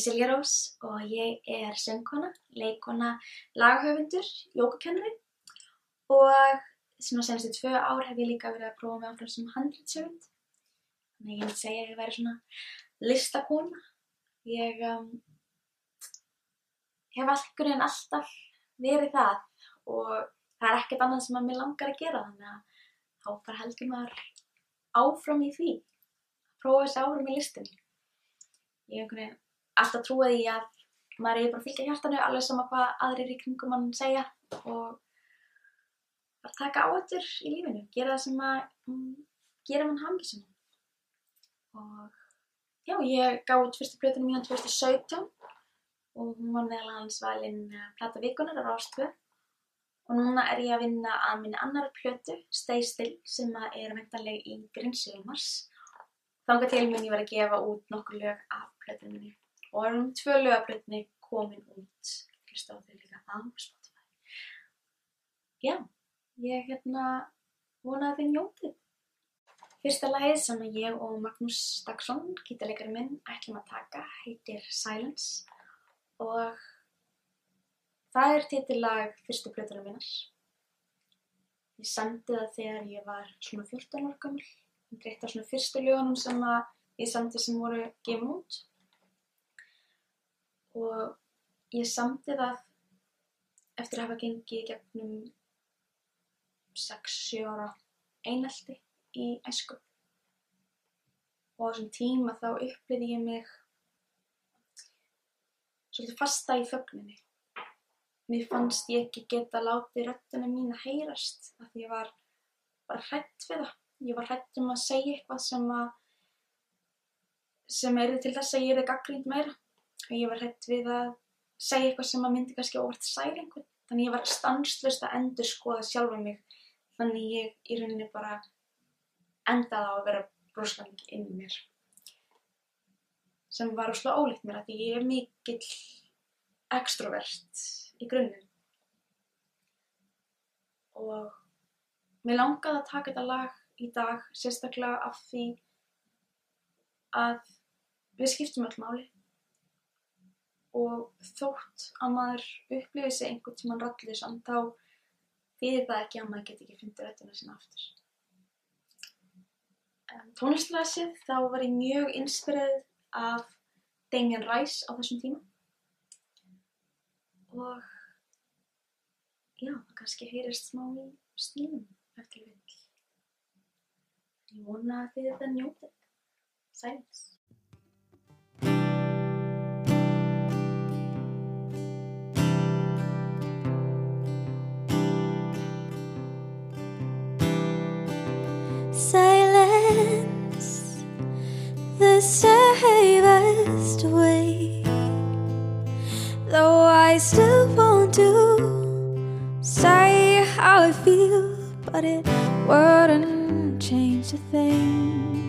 heiti Silja Rós og ég er söngkona, leikona, laghöfundur, jókakennari og svona senstu tvö ár hef ég líka verið að prófa mig áfram sem handrýtsöfund. Þannig ég myndi segja að ég væri svona listakona. Ég um, hef einhvern veginn alltaf verið það og það er ekkert annað sem að mér langar að gera þannig að þá bara heldur maður áfram í því. Prófa þessi áfram í listinni. Ég hef einhvern veginn alltaf trúið í að maður er bara að fylgja hjartanu alveg sama hvað aðrir í kringum mann segja og bara taka áhættur í lífinu, gera það sem að um, gera mann hafngisum. Og já, ég gaf út fyrstu plötunum mína 2017 og hún var meðal hans valinn plata vikunar á Rástvö og núna er ég að vinna að minni annar plötu, Stay Still, sem er vektanleg í Grinnsjöfumars. Þanga til mun ég var að gefa út nokkur lög af plötunum minni og erum tvö lögabröðni komin út hlusta á þau líka á Spotify. Já, ég hérna vona að þið njótið. Fyrsta lagið sem ég og Magnús Dagsson, gítarleikari minn, ætlum að taka heitir Silence og það er titillag fyrstu plötunum minnar. Ég samdi það þegar ég var svona 14 ára gammal. Þetta er svona fyrstu lögunum sem ég samdi sem voru gefin út og ég samti það eftir að hafa gengið gegnum 6-7 ára einelti í æsku og á þessum tíma þá upplýði ég mig svolítið fasta í þögninni. Mér fannst ég ekki geta látið röddina mín að heyrast af því ég var bara hrætt við það. Ég var hrætt um að segja eitthvað sem að sem er til þess að ég er gaggrínd meira ég var hrætt við að segja eitthvað sem að myndi kannski óvart særi einhvern. Þannig ég var stanslust að endur skoða sjálfa mig. Þannig ég í rauninni bara endaði á að vera broskanning inn í mér. Sem var ósláð ólíkt mér að ég er mikill extrovert í grunninn. Og mér langaði að taka þetta lag í dag sérstaklega af því að við skiptum öll máli og þótt að maður upplifir sig einhvern tíman rallisann þá þýðir það ekki að maður geti ekki fundið röddina sína aftur. Um, tónlistlega séð þá var ég mjög inspirerið af Damien Rice á þessum tíma og já, kannski heyrist smá í stílum eftir vill. Ég vona að þið þetta njótið. Silence. The safest way. Though I still want to say how I feel, but it wouldn't change a thing.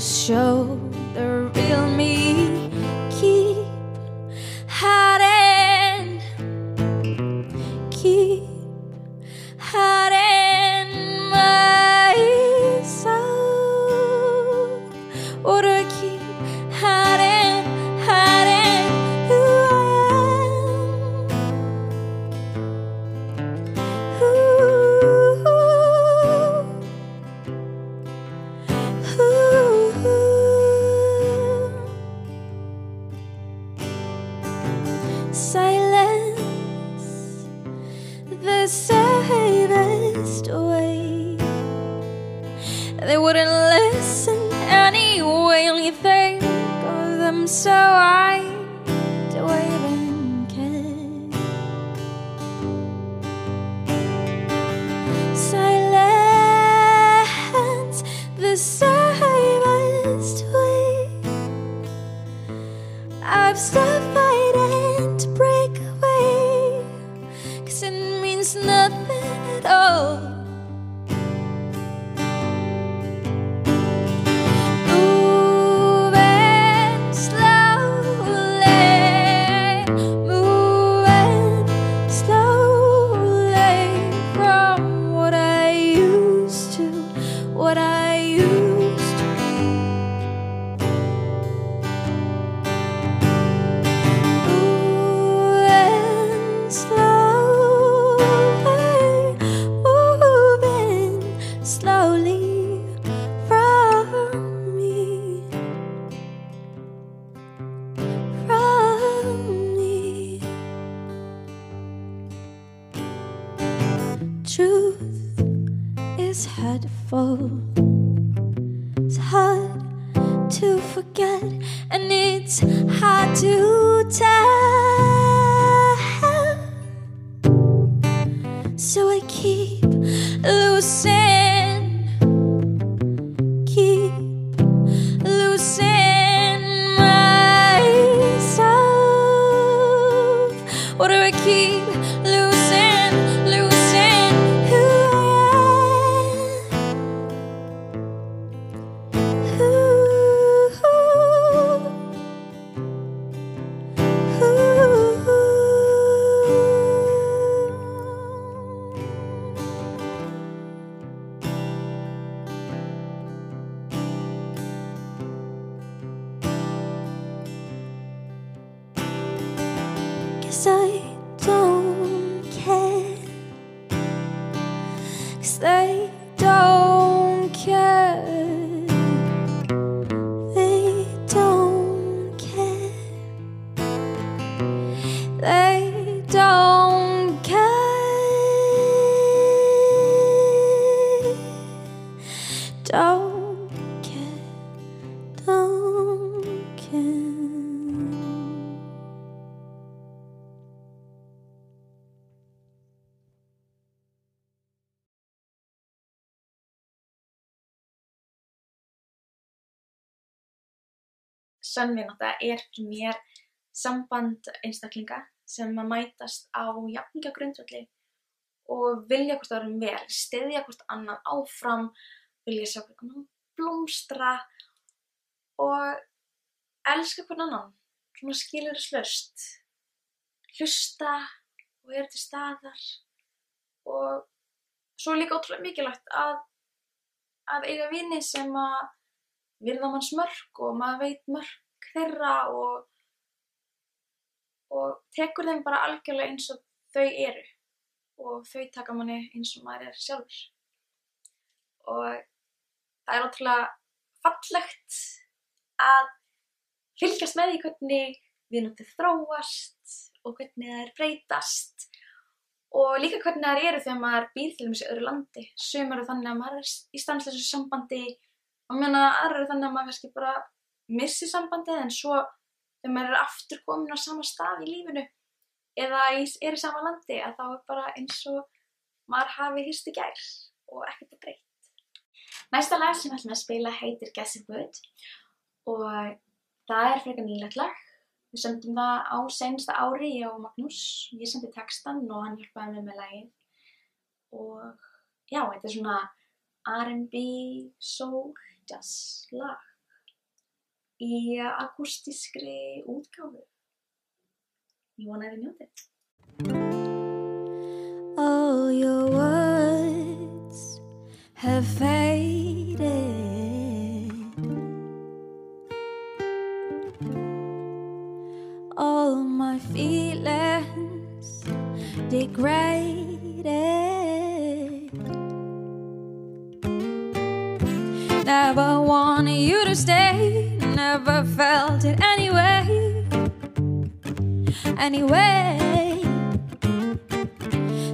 Show Sönvinátta er fyrir mér samband einstaklinga sem að mætast á jafningagrundvalli og vilja hvort öðrum vel, styðja hvort annað áfram, vilja sjá hvort annan blómstra og elska hvern annan, svona skilur slöst, hlusta og er til staðar. Og svo er líka ótrúlega mikilvægt að, að eiga vini sem að virða manns mörk og maður veit mörk þeirra og, og tekur þeim bara algjörlega eins og þau eru og þau taka manni eins og maður er sjálfur. Og það er ótrúlega fallegt að fylgjast með því hvernig viðnóttið þróast og hvernig það er breytast og líka hvernig það eru þegar maður býr til þessi öðru landi. Sumar eru þannig að maður er í stanslösu sambandi og meina aðra eru þannig að maður kannski bara missi sambandið en svo þegar maður er aftur komin á sama stað í lífinu eða er í sama landi að þá er bara eins og maður hafi hýst í gær og ekkert er breytt. Næsta lag sem við ætlum að spila heitir Guessing Good og það er frekar nýlegt lag. Við sendum það á sensta ári, ég og Magnús. Ég sendi textan og hann hjálpaði mér með lagið. Og já, þetta er svona R&B, soul, jazz lag í akústískri útgáfu. Ég vona að þið njótið. All your words have faded. All my feelings degraded. Never wanted you to stay, never felt it anyway. Anyway.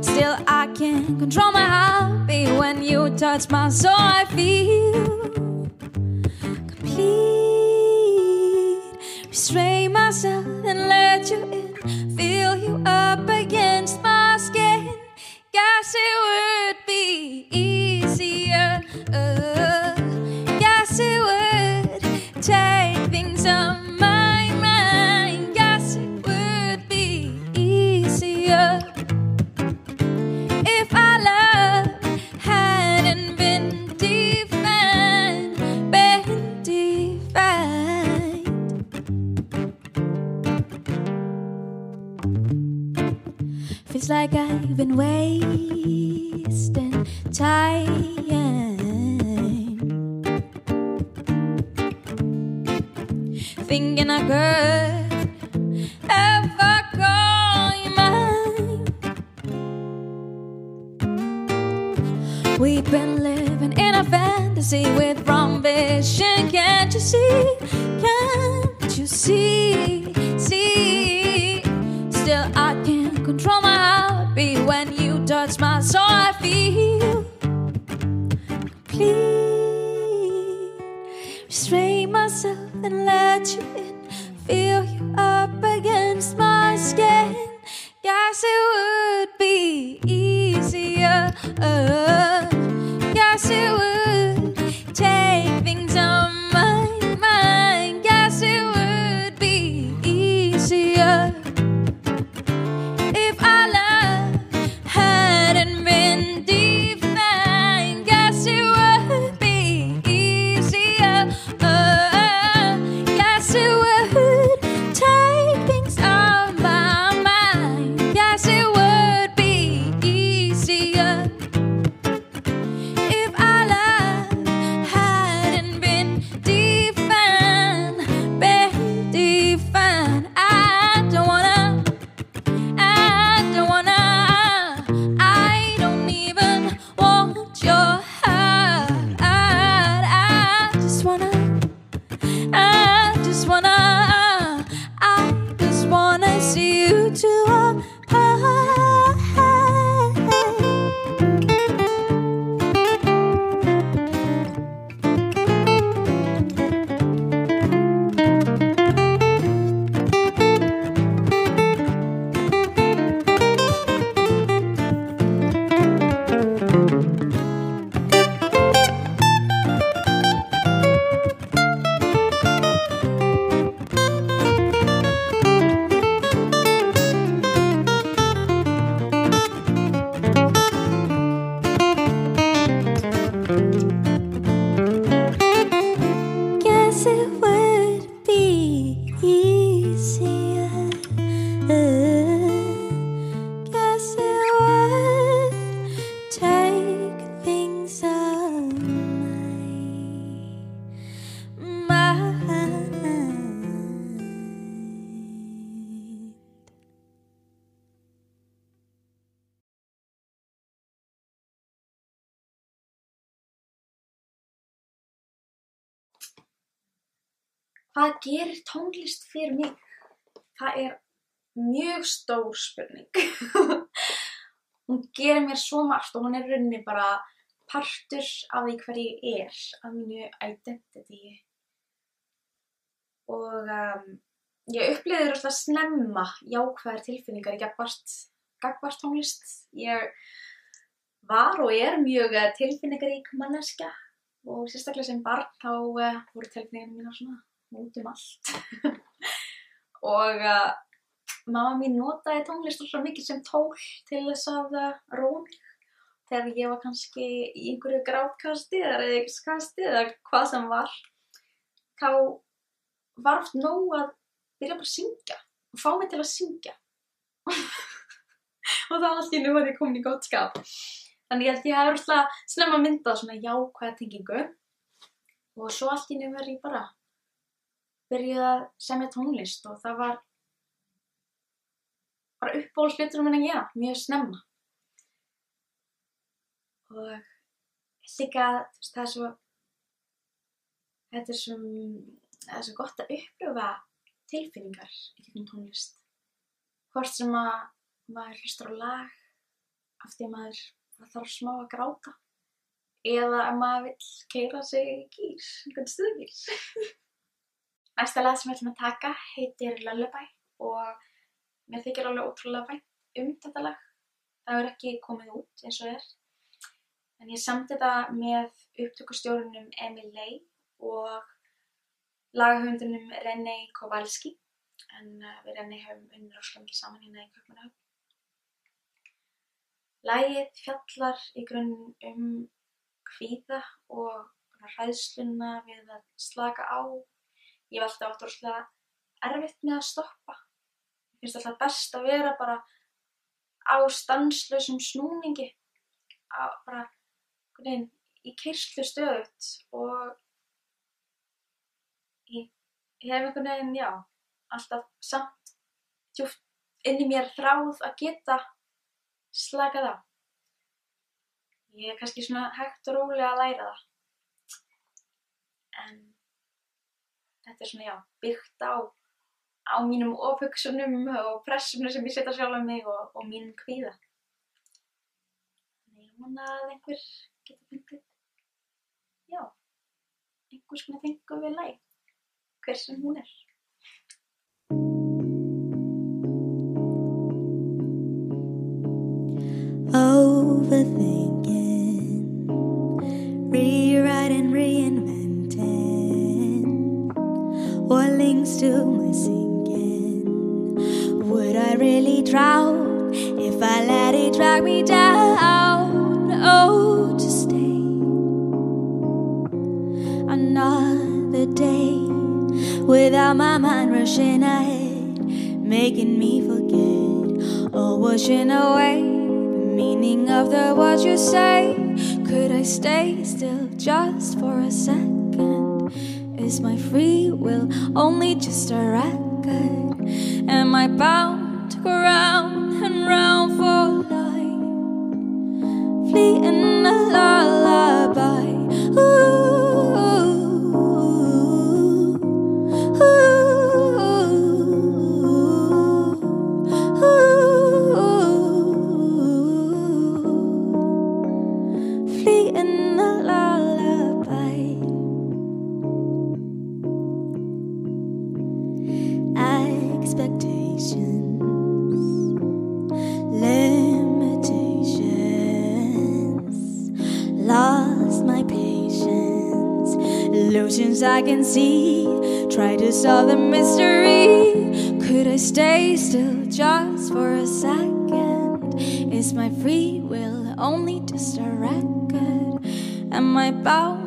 Still, I can't control my heartbeat when you touch my soul. I feel complete, restrain myself and let you in. Feel heartbeat when you touch my soul. I feel complete. Restrain myself and let you Hvað gerir tónlist fyrir mig? Það er mjög stór spurning. hún gerir mér svo margt og hún er rauninni bara partur af því hver ég er, af mínu identity. Og um, ég upplýði rosalega snemma jákvæðar tilfinningar í gagvart tónlist. Ég var og er mjög eh, tilfinningarík manneskja og sérstaklega sem barn þá uh, voru tilfinningarnir mínar svona út um allt. Og uh, mamma mín notaði tónlist svo mikið sem tól til þess að uh, róa mig. Þegar ég var kannski í einhverju grátkasti eða reyðiskasti eða hvað sem var þá var oft nóg að byrja bara að syngja og fá mig til að syngja. Og þá allt í nú var ég komin í gott skap. Þannig held ég hef rústlega snemma myndað svona jákvæða tengingu. Og svo allt í nú verð ég bara byrjuð að semja tónlist og það var bara uppbóðslutur minn að gera, mjög snemma. Og líka, það er svo, þetta er svo, það er svo gott að upplifa tilfinningar í gegnum tónlist. Hvort sem að maður hlustar á lag af því að maður þarf smá að gráta eða að maður vill keira sig í gýr, einhvern stuðgýr. Næsta lag sem við ætlum að taka heitir Lullaby og mér þykir alveg ótrúlega vænt um þetta lag. Það hefur ekki komið út eins og er. En ég samti þetta með upptökustjórunum Emil Ley og lagahöfundunum René Kowalski. En uh, við René hefum unnur og mikið saman hérna í Kaupmannahöfn. Lagið fjallar í grunn um kvíða og hræðsluna við að slaka á. Ég hef alltaf átt rosalega erfitt með að stoppa. Mér finnst alltaf best að vera bara á stanslausum snúningi. Á, bara veginn í keirslu stöðut og ég, ég hef einhvern veginn, já, alltaf samt djúpt inn í mér þráð að geta slakað á. Ég er kannski svona hægt og rólega að læra það. En þetta er svona, já, byggt á, á mínum ofhugsunum og pressunum sem ég setja sjálf á mig og, og mínum kvíða. Þannig ég vona að einhver geta fengið, já, einhvers konar fengu við læg, hver sem hún er. Overthinking, Links to my sinking? Would I really drown if I let it drag me down? Oh, to stay another day without my mind rushing ahead, making me forget or washing away the meaning of the words you say. Could I stay still just for a second? Is my free will only just a record? Am I bound to go round and round for life? Fleeting illusions I can see. Try to solve the mystery. Could I stay still just for a second? Is my free will only just a record? Am I bound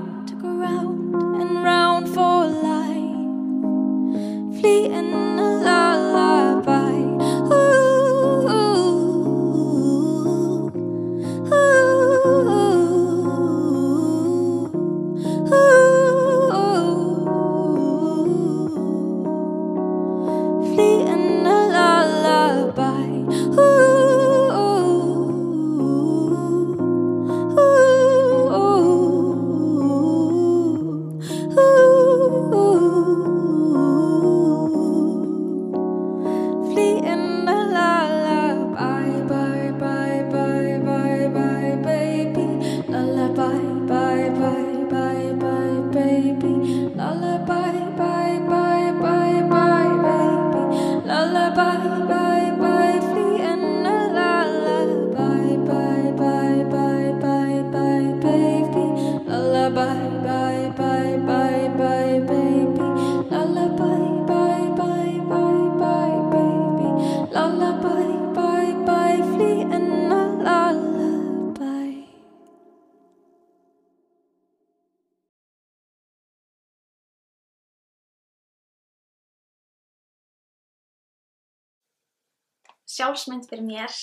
Sjálfsmynd fyrir mér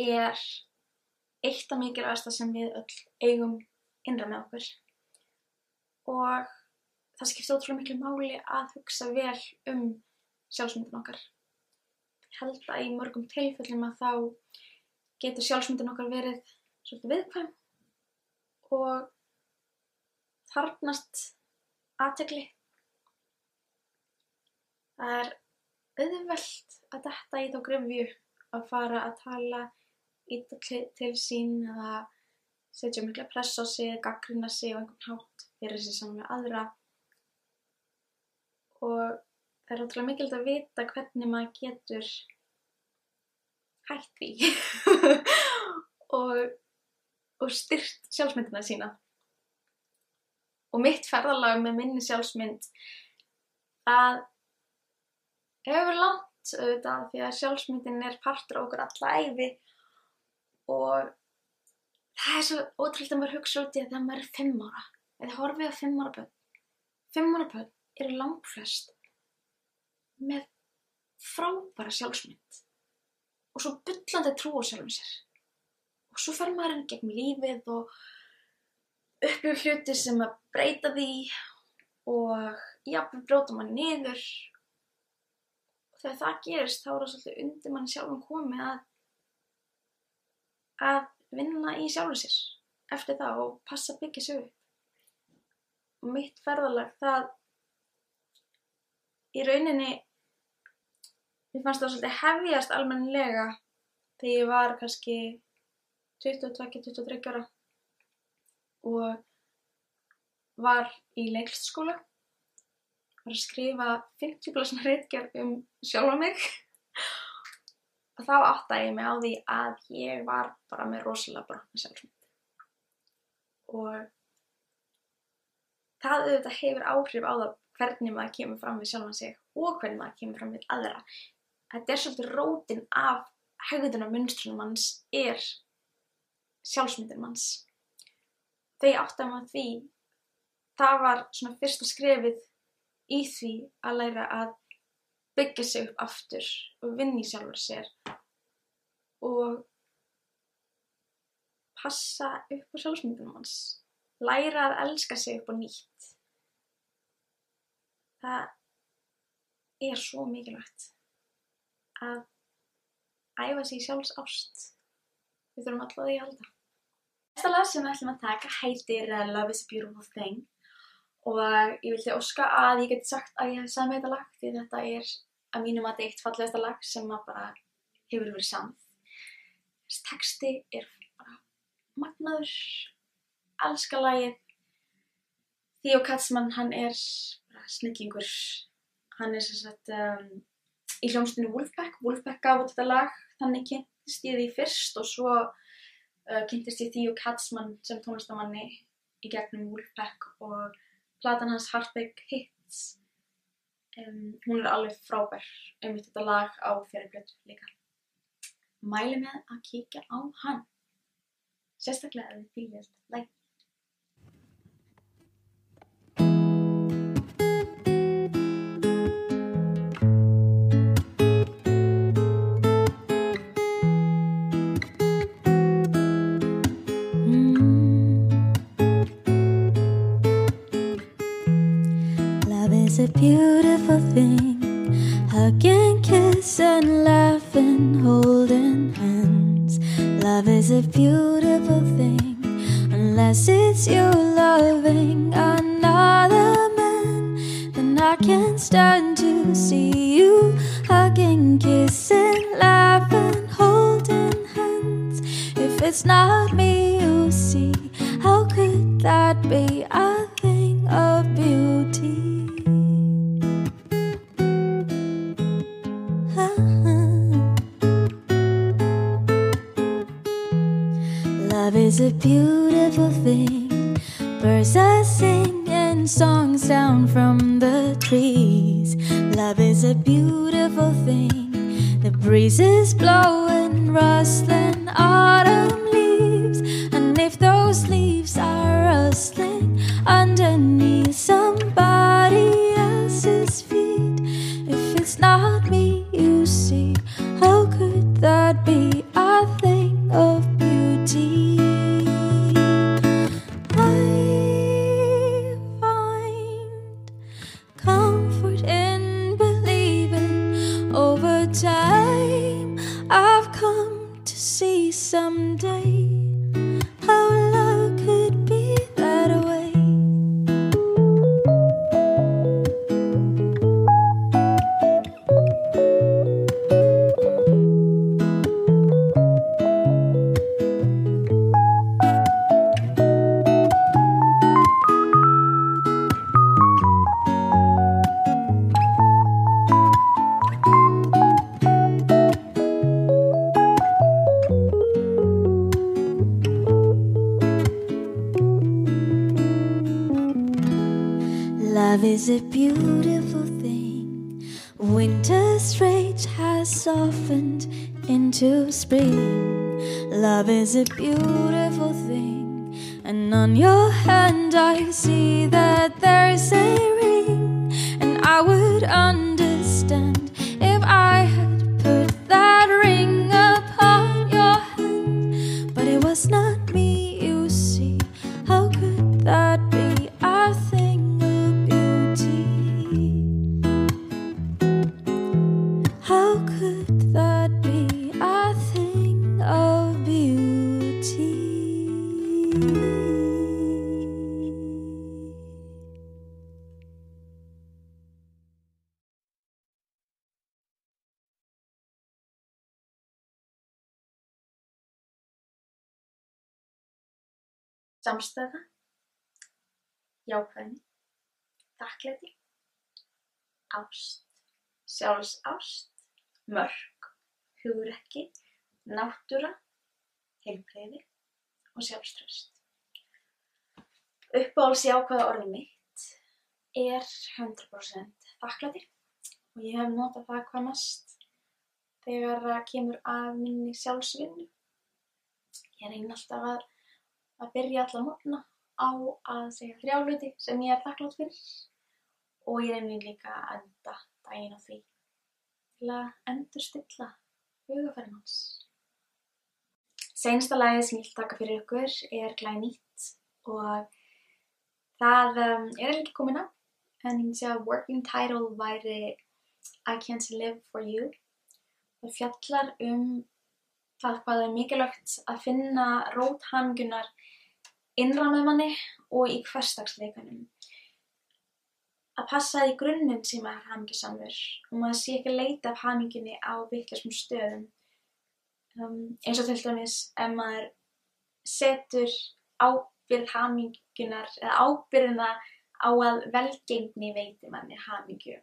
er eitt af mikilvægasta sem við öll eigum innra með okkur. Og það skiptir ótrúlega miklu máli að hugsa vel um sjálfsmyndin okkar. Ég held að í mörgum tilfellum að þá getur sjálfsmyndin okkar verið svolítið viðkvæm og þarfnast aðtegli. Það er auðvelt að detta í þá grefju að fara að tala illa til, sín eða setja mikla press á sig, gaggrina sig á einhvern hátt fyrir sig saman með aðra og það er ótrúlega mikilvægt að vita hvernig maður getur hætt því og, og styrt sjálfsmyndina sína. Og mitt ferðalag með minni sjálfsmynd, það hefur verið langt auðvitað því að sjálfsmyndin er partur okkur alla æfi og það er svo ótrúlega að maður hugsa út í að þegar maður er fimm ára, eða horfið á fimm ára bönn, fimm ára bönn eru langflest með frábæra sjálfsmynd og svo bullandi trú á sjálfum sér. Og svo fer maður inn gegn lífið og upplifir hluti sem að breyta því og jafnvel brjóta mann niður. Þegar það gerist þá er það svolítið undir mann sjálfum komið að, að vinna í sjálfum sér eftir það og passa byggja sig upp. Og mitt ferðalag það í rauninni Mér fannst það svolítið hefjast almennilega þegar ég var kannski 22-23 ára og var í leiklistaskóla. Var að skrifa 50 blasna reitgerð um sjálfa mig og þá áttaði ég mig á því að ég var bara með rosalega brotna sjálfsmynd. Og það auðvitað hefur áhrif á það hvernig maður kemur fram við sjálfan sig og hvernig maður kemur fram við aðra þetta er svolítið rótin af hegðunar munstrunum manns er sjálfsmyndir manns. Þegar ég átti að maður því, það var svona fyrsta skrefið í því að læra að byggja sig upp aftur og vinna í sjálfur sér og passa upp á sjálfsmyndunum hans. Læra að elska sig upp á nýtt. Það er svo mikilvægt að æfa sig sjálfs ást. Við þurfum alltaf því að halda. Næsta lag sem við ætlum að taka heitir uh, Love is a Beautiful Thing og ég vildi óska að ég geti sagt að ég hef samið þetta lag því þetta er að mínum að þetta er eitt fallegasta lag sem bara hefur verið samið. Þessi texti er bara magnaður, elska lagið. Theo Katzmann, hann er snillingur. Hann er sem sagt um, í hljómsdunu Wolfpack. Wolfpack gaf út þetta lag, þannig kynntist ég því fyrst og svo uh, kynntist ég Theo Katzmann sem tónlistamanni í gegnum Wolfpack og platan hans Heartbreak Hits. Um, hún er alveg frábær um þetta lag á fyrir blötu líka. Mæli með að kíkja á hann. Sérstaklega ef þið fýlir læk. Love is a beautiful thing. Winter's rage has softened into spring. Love is a beautiful thing. And on your hand, I see that there's a ring. And I would understand Samstæða, jákvæðni, þakklæti, ást, sjálfsást, mörk, hugrekki, náttúra, heilbreyði og sjálfströst. Uppáhalds jákvæða orðið mitt er 100% þakklæti og ég hef notað það hvað mest þegar það kemur að minni sjálfsvinnu. Ég reyni alltaf að, að byrja alla mótna á að segja þrjá hluti sem ég er þakklátt fyrir og ég reyni líka að enda daginn á því til að endur stilla hugafæri manns. Seinsta lagið sem ég vil taka fyrir ykkur er glænýtt og það um, er ekki komin að en ég sé að working title væri I Can't Live For You það fjallar um það hvað er mikilvægt að finna rót hamingjunar innra með manni og í hverstagsleikanum. Að passa í grunninn sem maður er hamingjusamur og maður sé ekki leita af hamingjunni á vitlausum stöðum. Um, eins og til dæmis ef maður setur ábyrð hamingjunar eða ábyrðina á að velgengni veiti manni hamingju.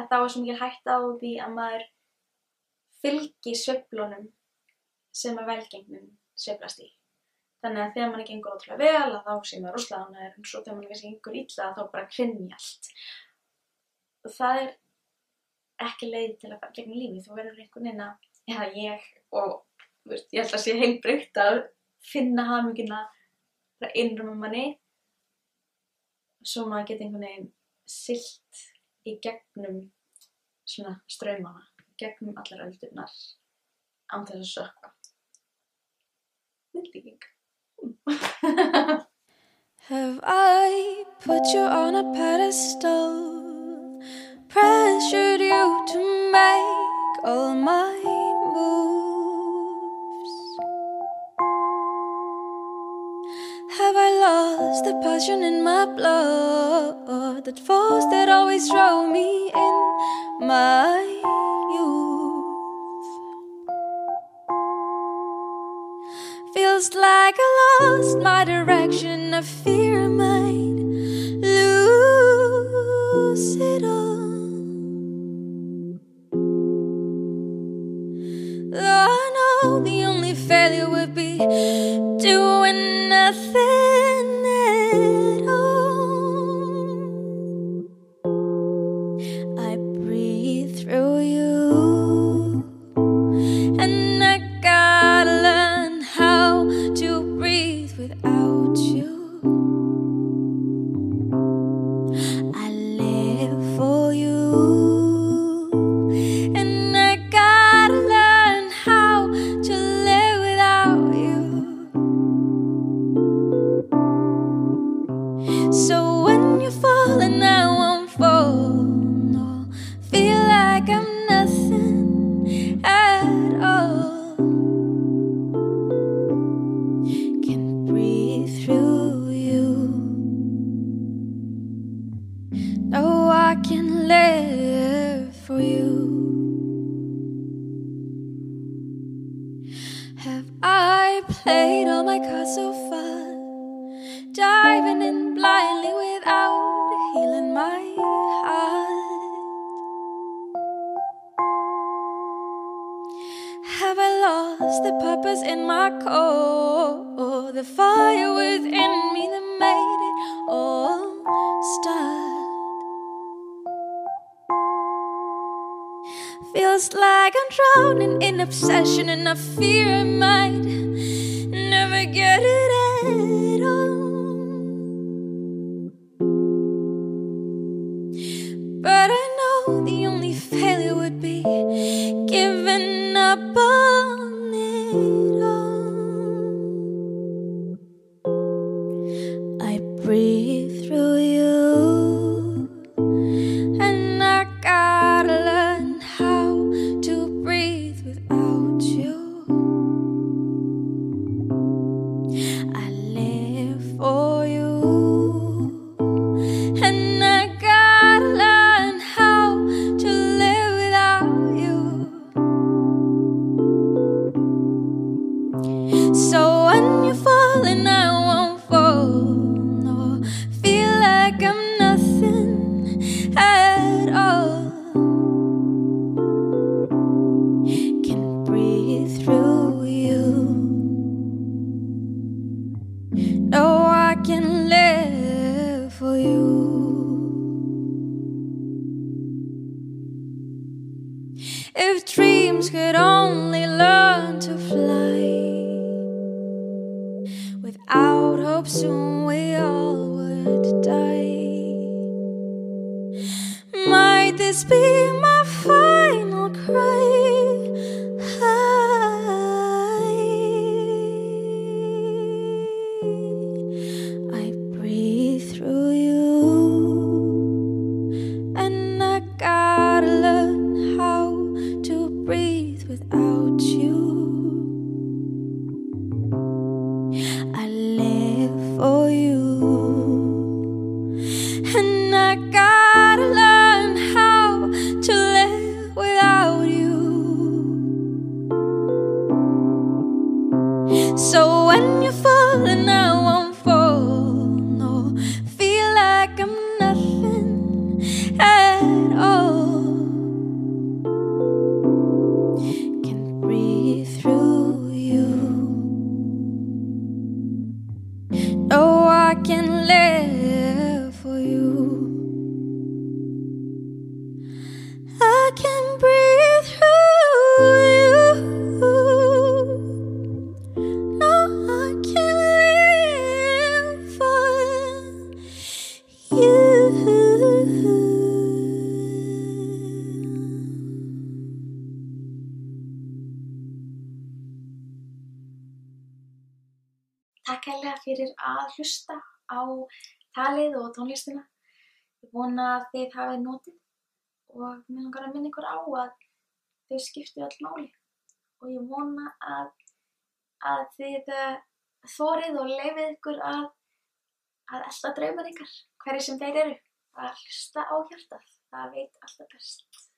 Að þá er svo mikil hægt á því að maður fylgi sveiflunum sem að velgengnin sveiflast í. Þannig að þegar manni gengur ótrúlega vel að þá sé maður rosalega ánægður en svo þegar manni kannski gengur illa þá bara krinni allt. Og það er ekki leið til að fara gegn lífi. Þú verður einhvern veginn að, eða ég og veist, ég ætla að sé heilbreykt að finna haminguna frá innrum um manni svo maður geti einhvern veginn silt í gegnum svona ströymana, gegnum allar öldurnar án þess að sökka. Myndlíking. Have I put you on a pedestal? Pressured you to make all my moves? Have I lost the passion in my blood? That force that always drove me in my Feels like I lost my direction. I fear I might lose it all. Though I know the only failure would be like I'm drowning in obsession and I fear I might never get it at all. But I know the only failure would be giving up on it all. I breathe through you, Might this be my að hlusta á talið og tónlistina. Ég vona að þið hafið notið og mér langar að minna ykkur á að þau skiptu all máli og ég vona að, að þið eh, þórið og leifið ykkur að, að elda draumar ykkar, hverju sem þeir eru, að hlusta á hjartað, það veit alltaf best.